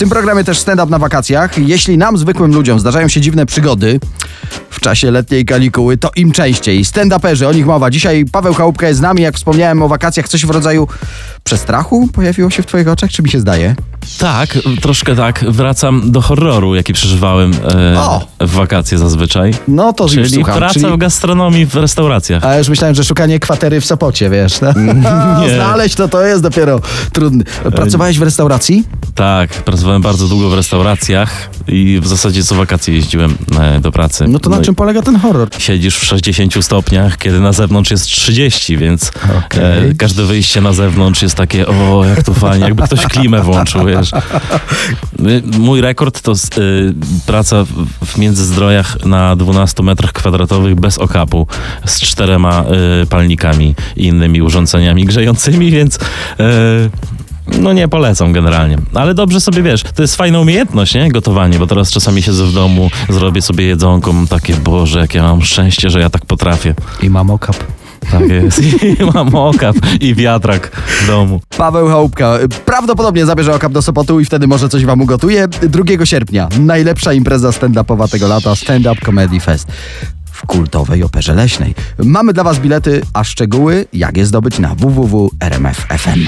tym programie też stand-up na wakacjach. Jeśli nam, zwykłym ludziom, zdarzają się dziwne przygody w czasie letniej kalikuły, to im częściej. Stand-uperzy, o nich mowa. Dzisiaj Paweł Chałupka jest z nami. Jak wspomniałem o wakacjach, coś w rodzaju przestrachu pojawiło się w twoich oczach, czy mi się zdaje? Tak, troszkę tak. Wracam do horroru, jaki przeżywałem e, w wakacje zazwyczaj. No to już Czyli słucham. praca Czyli- w gastronomii, w restauracjach. A już myślałem, że szukanie kwatery w Sopocie, wiesz. No. Nie. Znaleźć to to jest dopiero trudne. Pracowałeś w restauracji? Tak, pracowałem bardzo długo w restauracjach i w zasadzie co wakacje jeździłem e, do pracy. No to na i czym polega ten horror? Siedzisz w 60 stopniach, kiedy na zewnątrz jest 30, więc Okej. e, każde wyjście na zewnątrz jest takie, o, jak to fajnie, jakby ktoś klimę włączył, wiesz. Mój rekord to y, praca w- w Międzyzdrojach na 12 metrach kwadratowych bez okapu, z czterema y, palnikami i innymi urządzeniami grzejącymi, więc... y, no nie polecam generalnie. Ale dobrze sobie wiesz, to jest fajna umiejętność, nie? Gotowanie, bo teraz czasami siedzę w domu, zrobię sobie jedzonko, mam takie, Boże, jakie ja mam szczęście, że ja tak potrafię. I mam okap. Tak jest. I mam okap i wiatrak w domu. Paweł Chałupka prawdopodobnie zabierze okap do Sopotu i wtedy może coś wam ugotuje. 2 sierpnia najlepsza impreza stand-upowa tego lata Stand Up Comedy Fest w kultowej Operze Leśnej. Mamy dla was bilety, a szczegóły jak je zdobyć na www.rmf.fm.